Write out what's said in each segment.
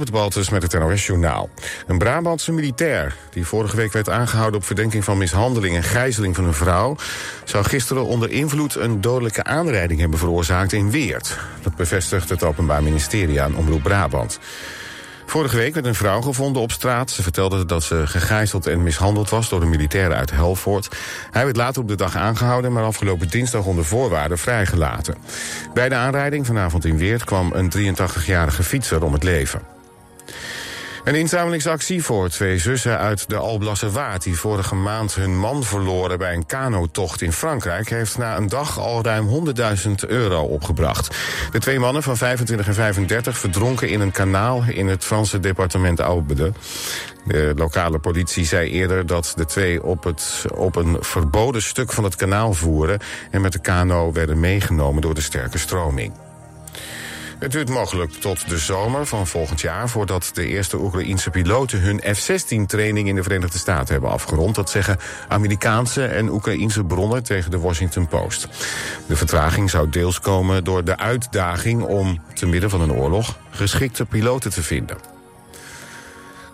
Robert Baltus met het NOS Journaal. Een Brabantse militair, die vorige week werd aangehouden... op verdenking van mishandeling en gijzeling van een vrouw... zou gisteren onder invloed een dodelijke aanrijding hebben veroorzaakt in Weert. Dat bevestigt het Openbaar Ministerie aan Omroep Brabant. Vorige week werd een vrouw gevonden op straat. Ze vertelde dat ze gegijzeld en mishandeld was door een militair uit Helvoort. Hij werd later op de dag aangehouden, maar afgelopen dinsdag onder voorwaarden vrijgelaten. Bij de aanrijding vanavond in Weert kwam een 83-jarige fietser om het leven. Een inzamelingsactie voor twee zussen uit de Alblasse Waard... die vorige maand hun man verloren bij een kanotocht in Frankrijk... heeft na een dag al ruim 100.000 euro opgebracht. De twee mannen van 25 en 35 verdronken in een kanaal... in het Franse departement Aubede. De lokale politie zei eerder dat de twee op, het, op een verboden stuk van het kanaal voeren... en met de kano werden meegenomen door de sterke stroming. Het duurt mogelijk tot de zomer van volgend jaar... voordat de eerste Oekraïense piloten hun F-16-training in de Verenigde Staten hebben afgerond. Dat zeggen Amerikaanse en Oekraïense bronnen tegen de Washington Post. De vertraging zou deels komen door de uitdaging om, te midden van een oorlog... geschikte piloten te vinden.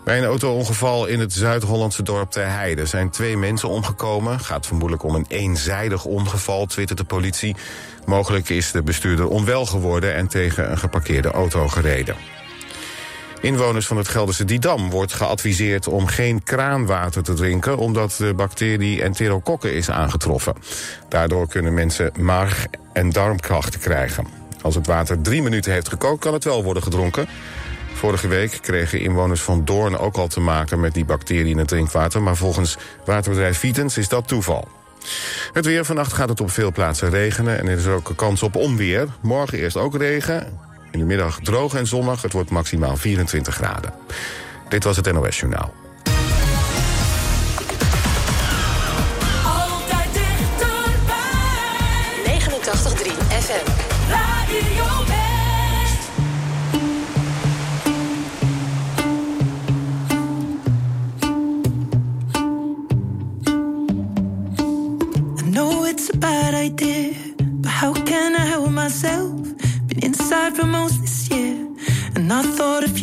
Bij een auto-ongeval in het Zuid-Hollandse dorp Ter Heide zijn twee mensen omgekomen. Gaat vermoedelijk om een eenzijdig ongeval, twittert de politie. Mogelijk is de bestuurder onwel geworden en tegen een geparkeerde auto gereden. Inwoners van het Gelderse Didam wordt geadviseerd om geen kraanwater te drinken... omdat de bacterie enterokokken is aangetroffen. Daardoor kunnen mensen maag- en darmklachten krijgen. Als het water drie minuten heeft gekookt, kan het wel worden gedronken. Vorige week kregen inwoners van Doorn ook al te maken met die bacterie in het drinkwater... maar volgens waterbedrijf Vitens is dat toeval. Het weer. Vannacht gaat het op veel plaatsen regenen en er is ook een kans op onweer. Morgen eerst ook regen. In de middag droog en zonnig. Het wordt maximaal 24 graden. Dit was het NOS Journaal.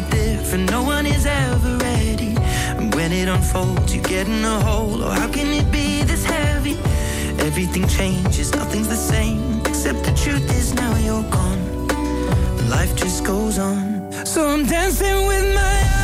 Bit different. No one is ever ready. And when it unfolds, you get in a hole. Oh, how can it be this heavy? Everything changes, nothing's the same. Except the truth is now you're gone. Life just goes on. So I'm dancing with my eyes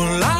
Love.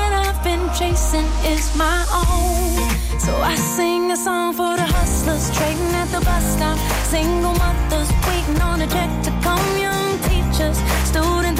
chasing is my own. So I sing a song for the hustlers trading at the bus stop. Single mothers waiting on a check to come. Young teachers, student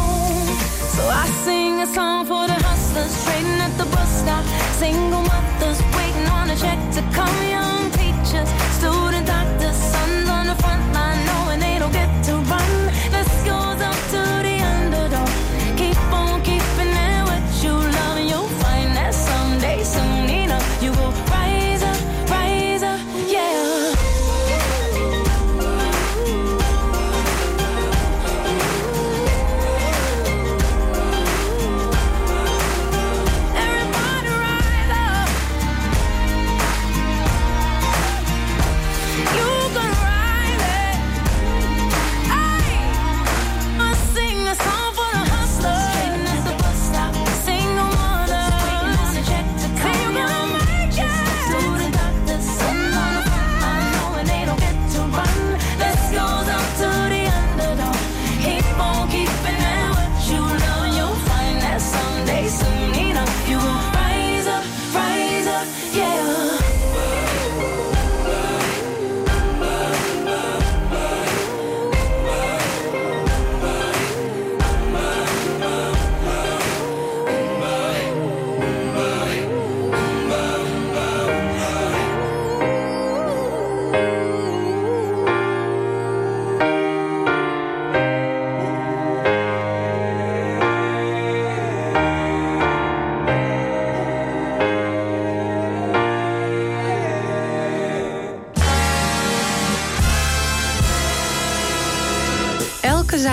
So I sing a song for the hustlers trading at the bus stop. Single mothers waiting on a check to come. Young teachers, student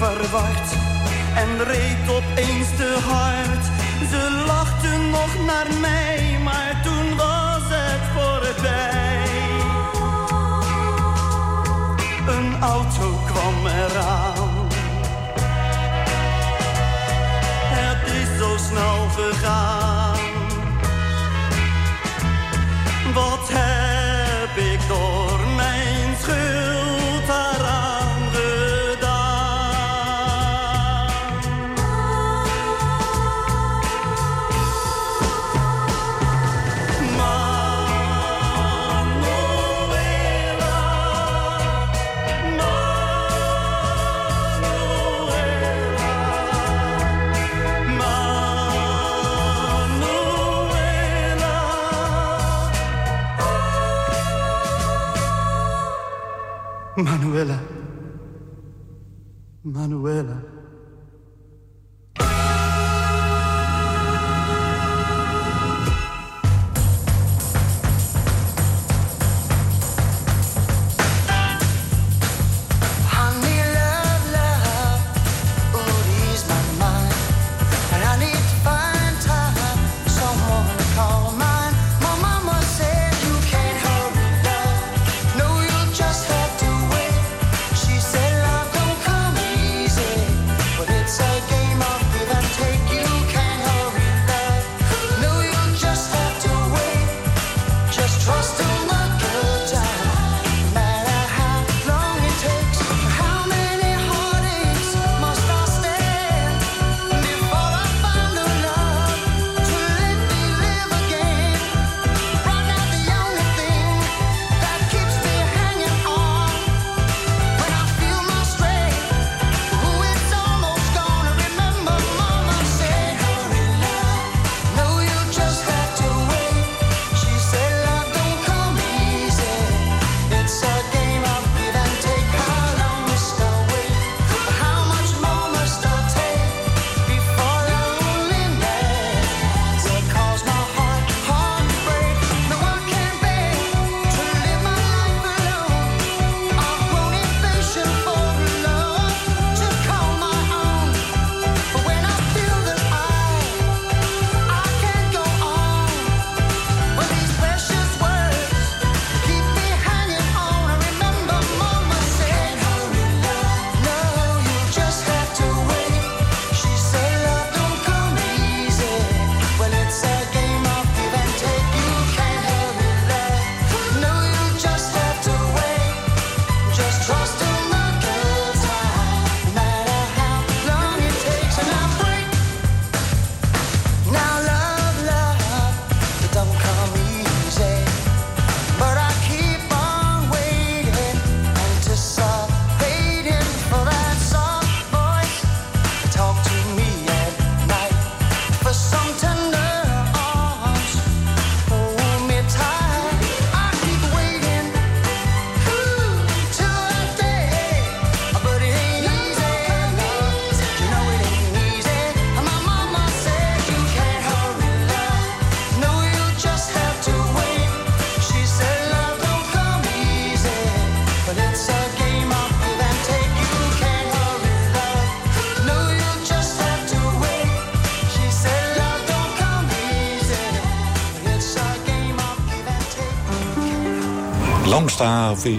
en reed opeens te hard. Ze lachten nog naar mij, maar toen was het voorbij. Een auto kwam eraan. Het is zo snel gegaan. Manuela. Manuela.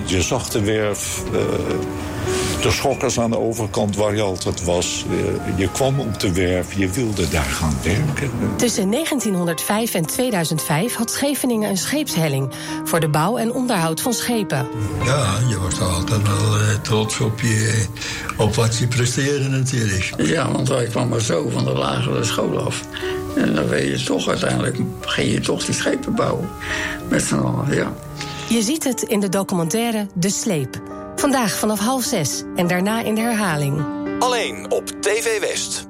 Je zag de werf. Eh, de schokkers aan de overkant waar je altijd was. Eh, je kwam op de werf, je wilde daar gaan werken. Tussen 1905 en 2005 had Scheveningen een scheepshelling... voor de bouw en onderhoud van schepen. Ja, je was altijd wel eh, trots op, je, op wat je presteerde natuurlijk. Ja, want wij kwamen zo van de lagere school af. En dan weet je toch uiteindelijk, ging je toch die schepen bouwen. Met z'n allen, ja. Je ziet het in de documentaire De Sleep. Vandaag vanaf half zes en daarna in de herhaling. Alleen op TV West.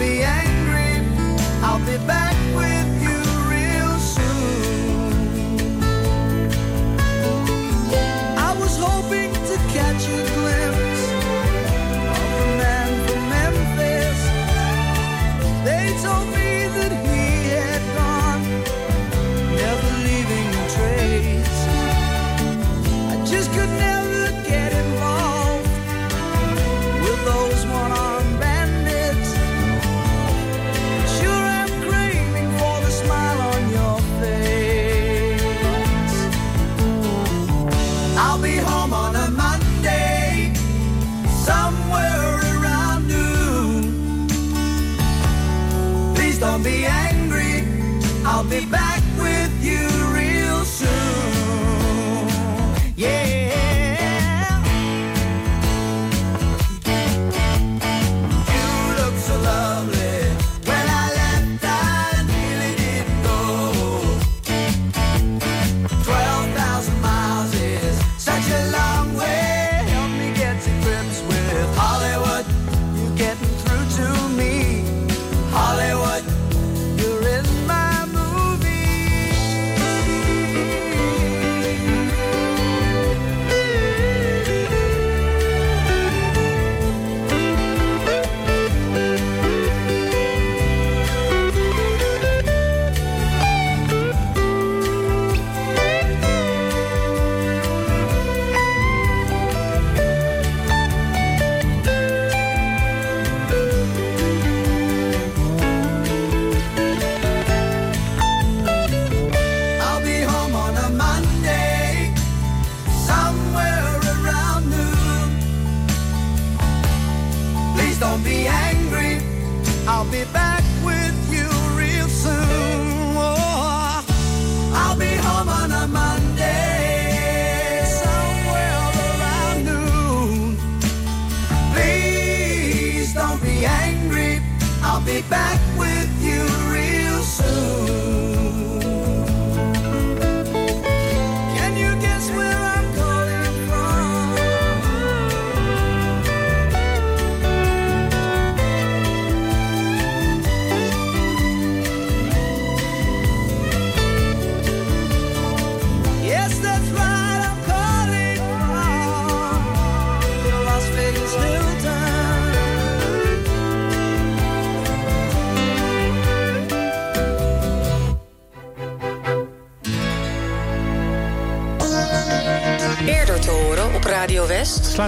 Be angry, I'll be back with you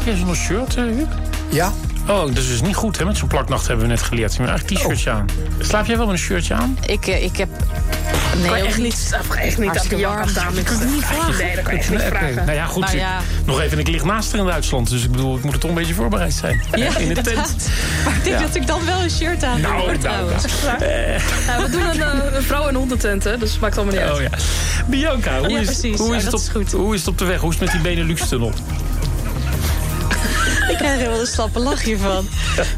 Slaap jij zonder shirt, eh, Huub? Ja. Oh, dat is dus niet goed, hè? Met zo'n plaknacht hebben we net geleerd. Je moet eigenlijk een t-shirtje aan. Slaap jij wel met een shirtje aan? Ik, eh, ik heb Nee, kan echt niet. echt niet aan Bianca warm. Damink Dat kan ik niet vragen. Nee, dat kan je echt niet vragen. Nou ja, goed. Nou ik- ja. Nog even, ik lig naast haar in Duitsland. Dus ik bedoel, ik moet er toch een beetje voorbereid zijn. Ja, in de inderdaad. tent. Maar ik denk Ja. dat ik dan wel een shirt aan Nou, hoor, nou, trouwens. Ja, we doen een, eh, een vrouw- en hondentent, hè, dus maakt allemaal niet uit. Oh ja. Bianca, hoe, is, hoe, Ja, is het op, is goed. hoe is het op de weg? Hoe is het met die Benelux-tunnel? Ik krijg er wel een slappe lach hiervan.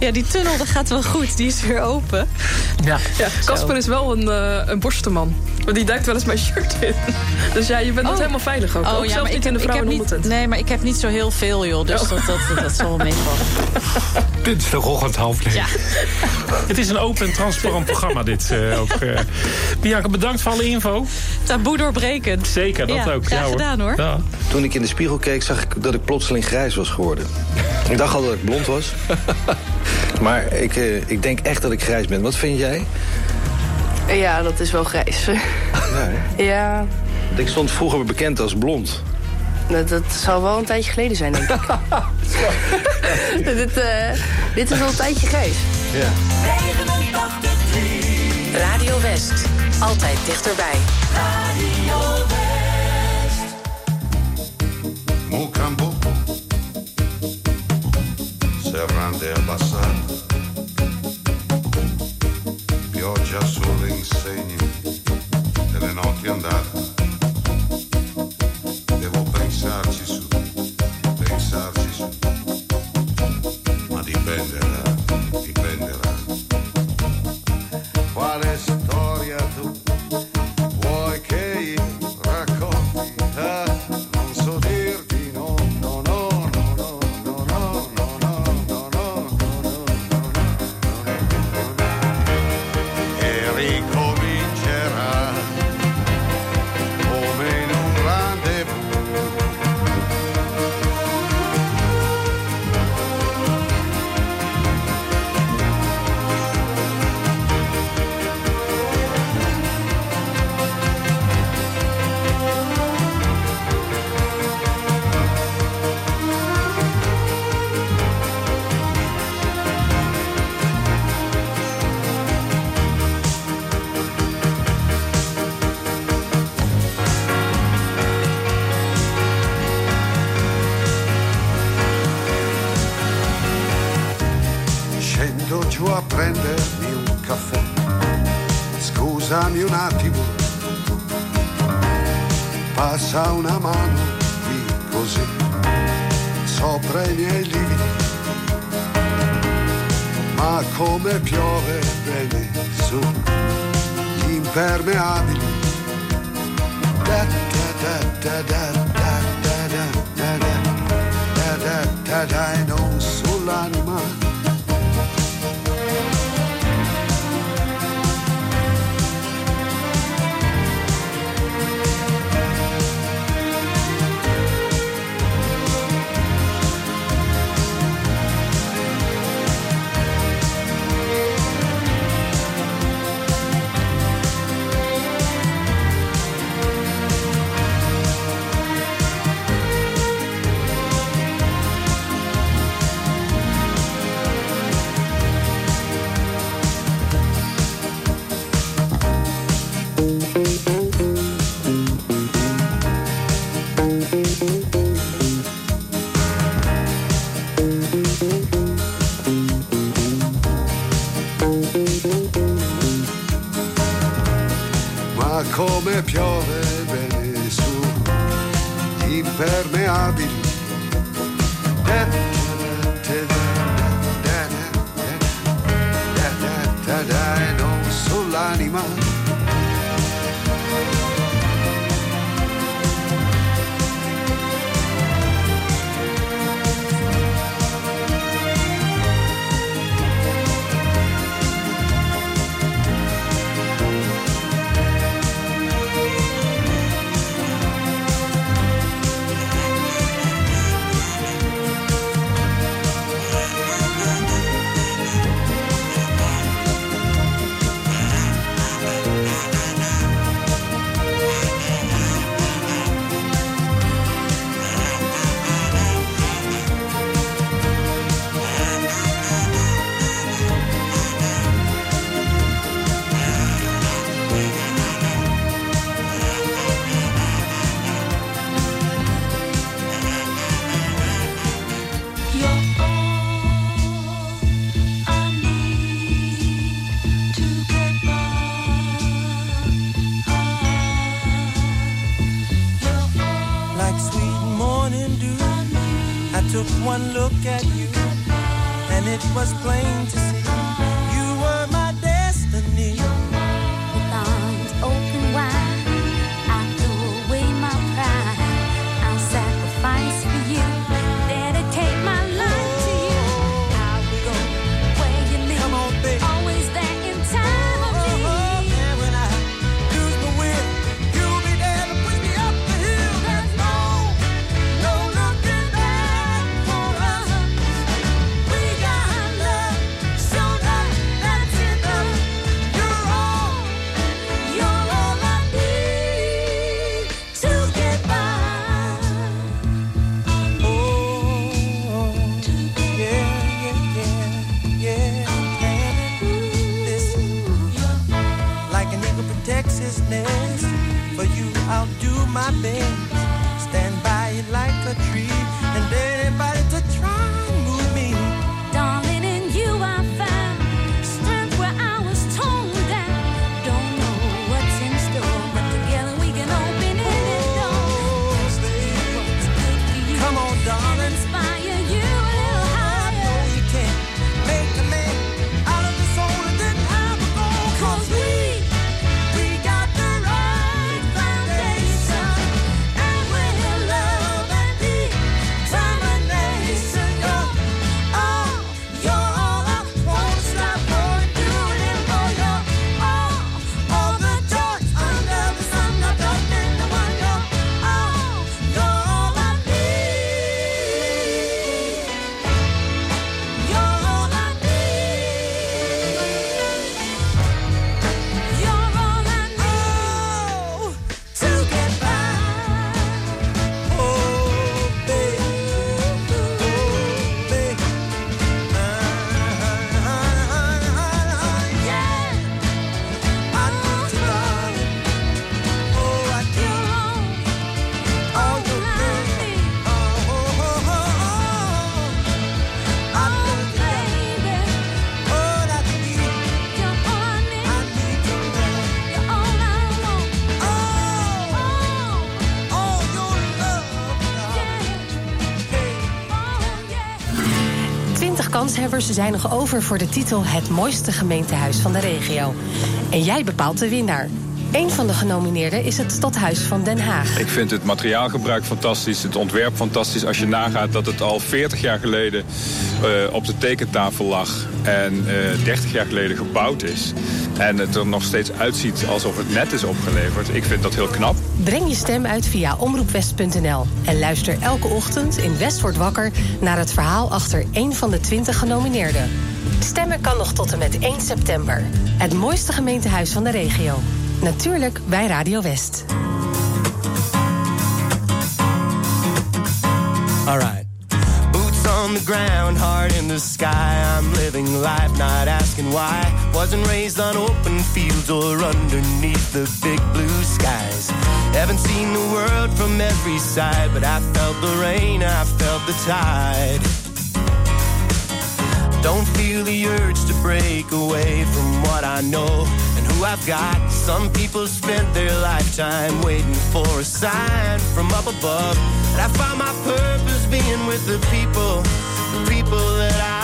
Ja, die tunnel dat gaat wel goed. Die is weer open. Ja. Ja, Casper is wel een, eh een borstenman. Want die duikt wel eens mijn shirt in. Dus ja, je bent niet Oh. helemaal veilig ook. ook ja, zelfs maar niet ik in de heb, ik vrouw- heb en niet. Nee, maar ik heb niet zo heel veel, joh. Dus Oh. dat, dat, dat zal wel meevallen. Dinsdagochtend half negen. Ja. Het is een open en transparant programma, dit eh, ook. eh. Bianca, bedankt voor alle info. Taboe doorbrekend. Zeker, dat Ja, ook. graag Ja, hoor. gedaan, hoor. Ja. Toen ik in de spiegel keek, zag ik dat ik plotseling grijs was geworden. Ik dacht al dat ik blond was. Maar ik, eh, ik denk echt dat ik grijs ben. Wat vind jij? Ja, dat is wel grijs. Ja, Ik stond vroeger bekend als blond. Dat, dat zal wel een tijdje geleden zijn, denk ik. dit, eh, dit is al een tijdje grijs. Ja. Radio West. Altijd dichterbij. Radio West. Mucambo Serrande abbassate Pioggia sulle insegne Delle notti andate fermami un attimo, passa una mano qui così, sopra i miei lividi. Ma come piove bene su gli impermeabili. Da, da, da, da e non sull'anima piove bene su impermeabili. Kanshebbers zijn nog over voor de titel Het mooiste gemeentehuis van de regio. En jij bepaalt de winnaar. Een van de genomineerden is het Stadhuis van Den Haag. Ik vind het materiaalgebruik fantastisch, het ontwerp fantastisch. Als je nagaat dat het al 40 jaar geleden eh, op de tekentafel lag en eh 30 jaar geleden gebouwd is. En het er nog steeds uitziet alsof het net is opgeleverd. Ik vind dat heel knap. Breng je stem uit via omroepwest.nl. En luister elke ochtend in West wordt wakker naar het verhaal achter één van de 20 genomineerden. Stemmen kan nog tot en met 1 september. Het mooiste gemeentehuis van de regio. Natuurlijk bij Radio West. Alright. Boots the ground, heart in the sky. I'm living life, not asking why. Wasn't raised on open fields or underneath the big blue skies. Haven't seen the world from every side, but I felt the rain, I felt the tide. Don't feel the urge to break away from what I know who I've got. Some people spent their lifetime waiting for a sign from up above. And I found my purpose being with the people, the people that I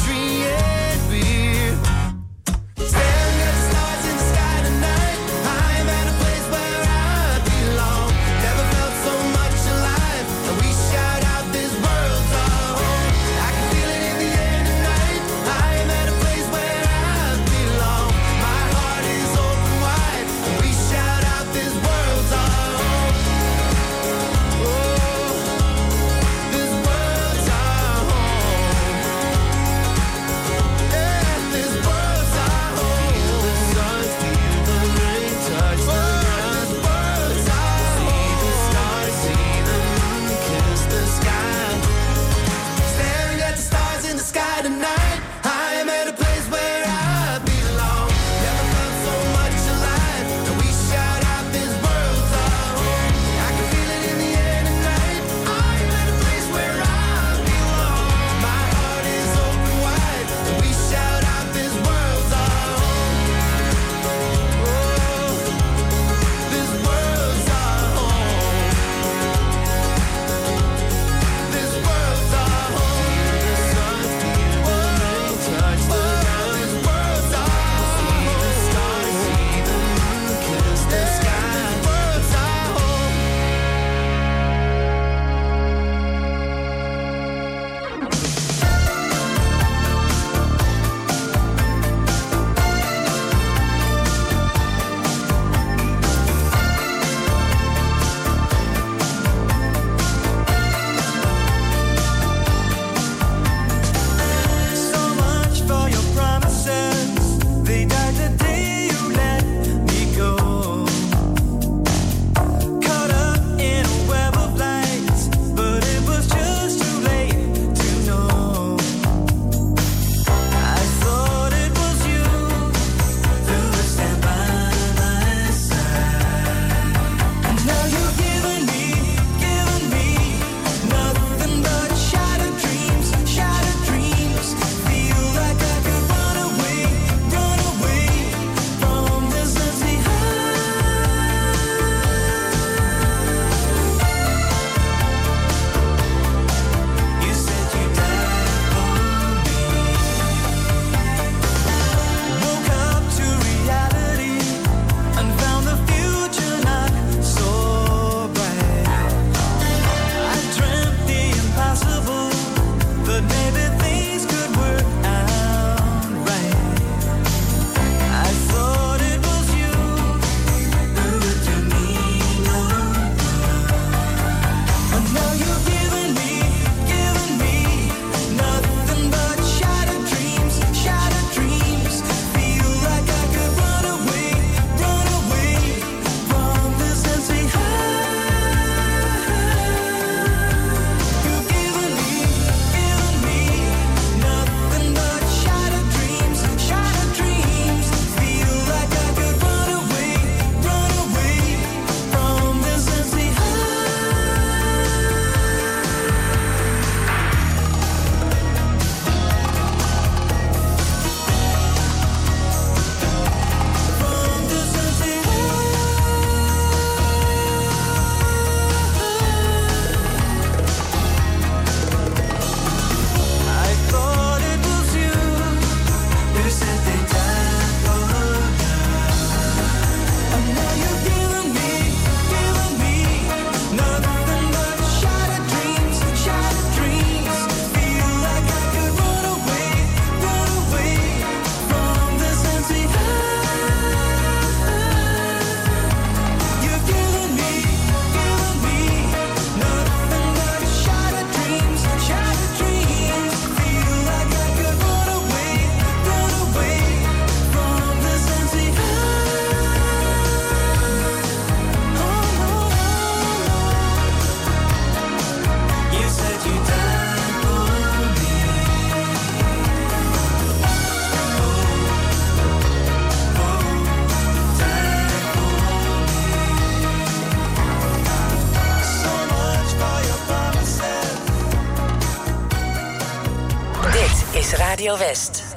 Radio West.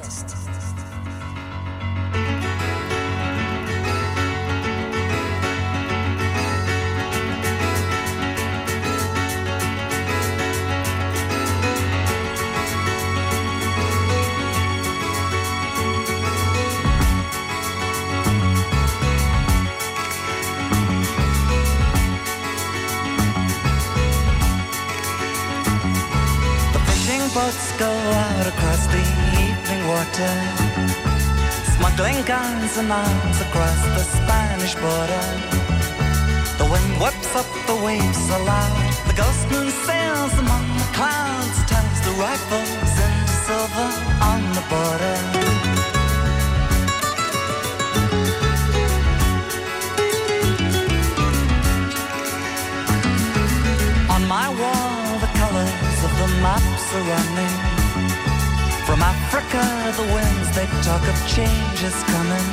The winds they talk of change is coming.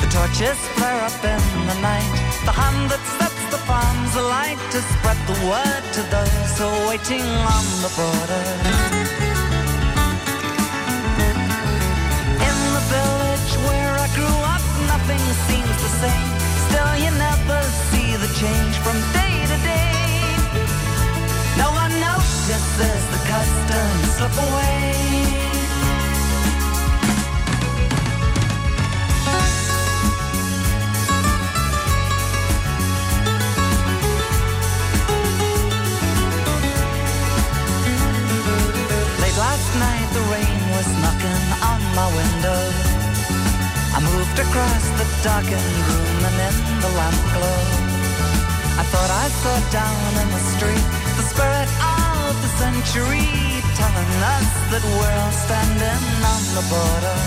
The torches flare up in the night. The hand that sets the farms alight to spread the word to those who are waiting on the border. In the village where I grew up, nothing seems the same. Still, you never see the change from day to day. No one notices the customs slip away. Last night, the rain was knocking on my window. I moved across the darkened room and in the lamp glow. I thought I saw down in the street the spirit of the century telling us that we're all standing on the border.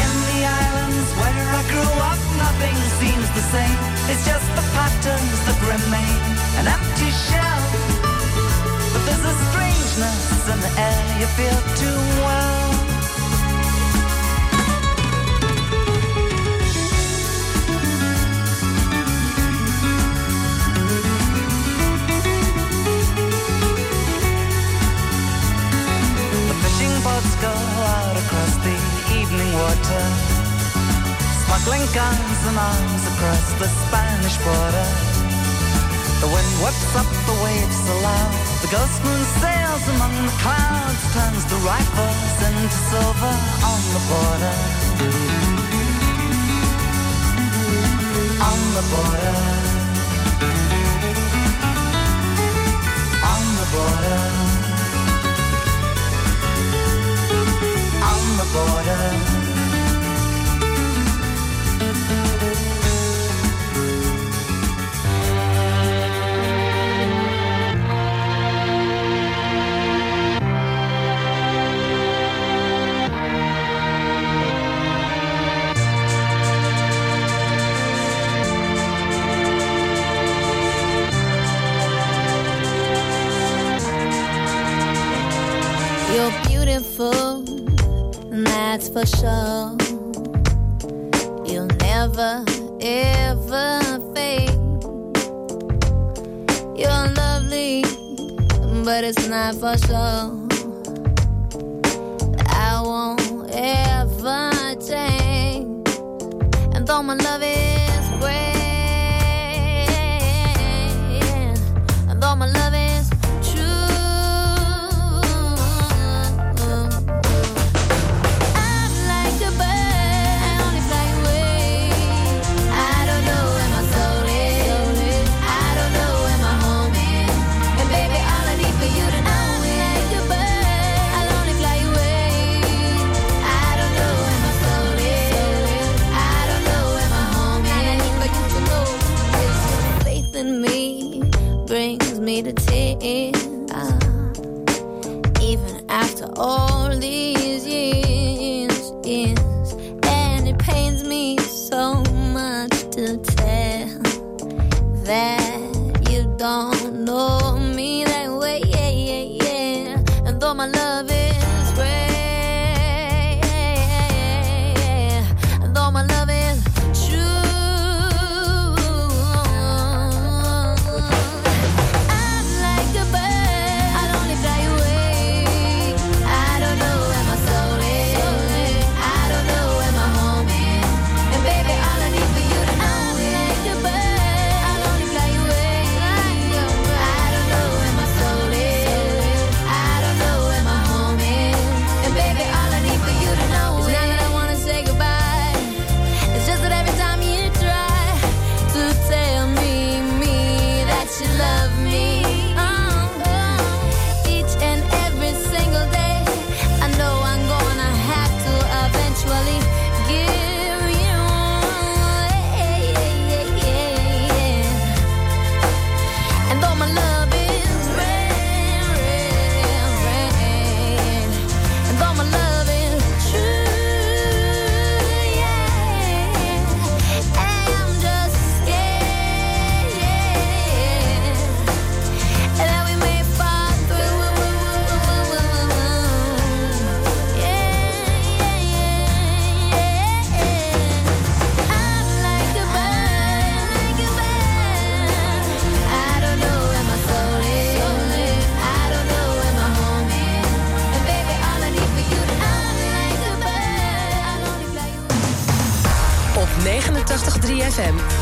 In the islands where I grew up, nothing seems the same. It's just the patterns that remain, an empty shell. There's a strangeness in the air you feel too well. The fishing boats go out across the evening water, smuggling guns and arms across the Spanish border. The wind whips up the waves so loud, the ghost moon sails among the clouds, turns the rifles into silver on the border. On the border. all my love is.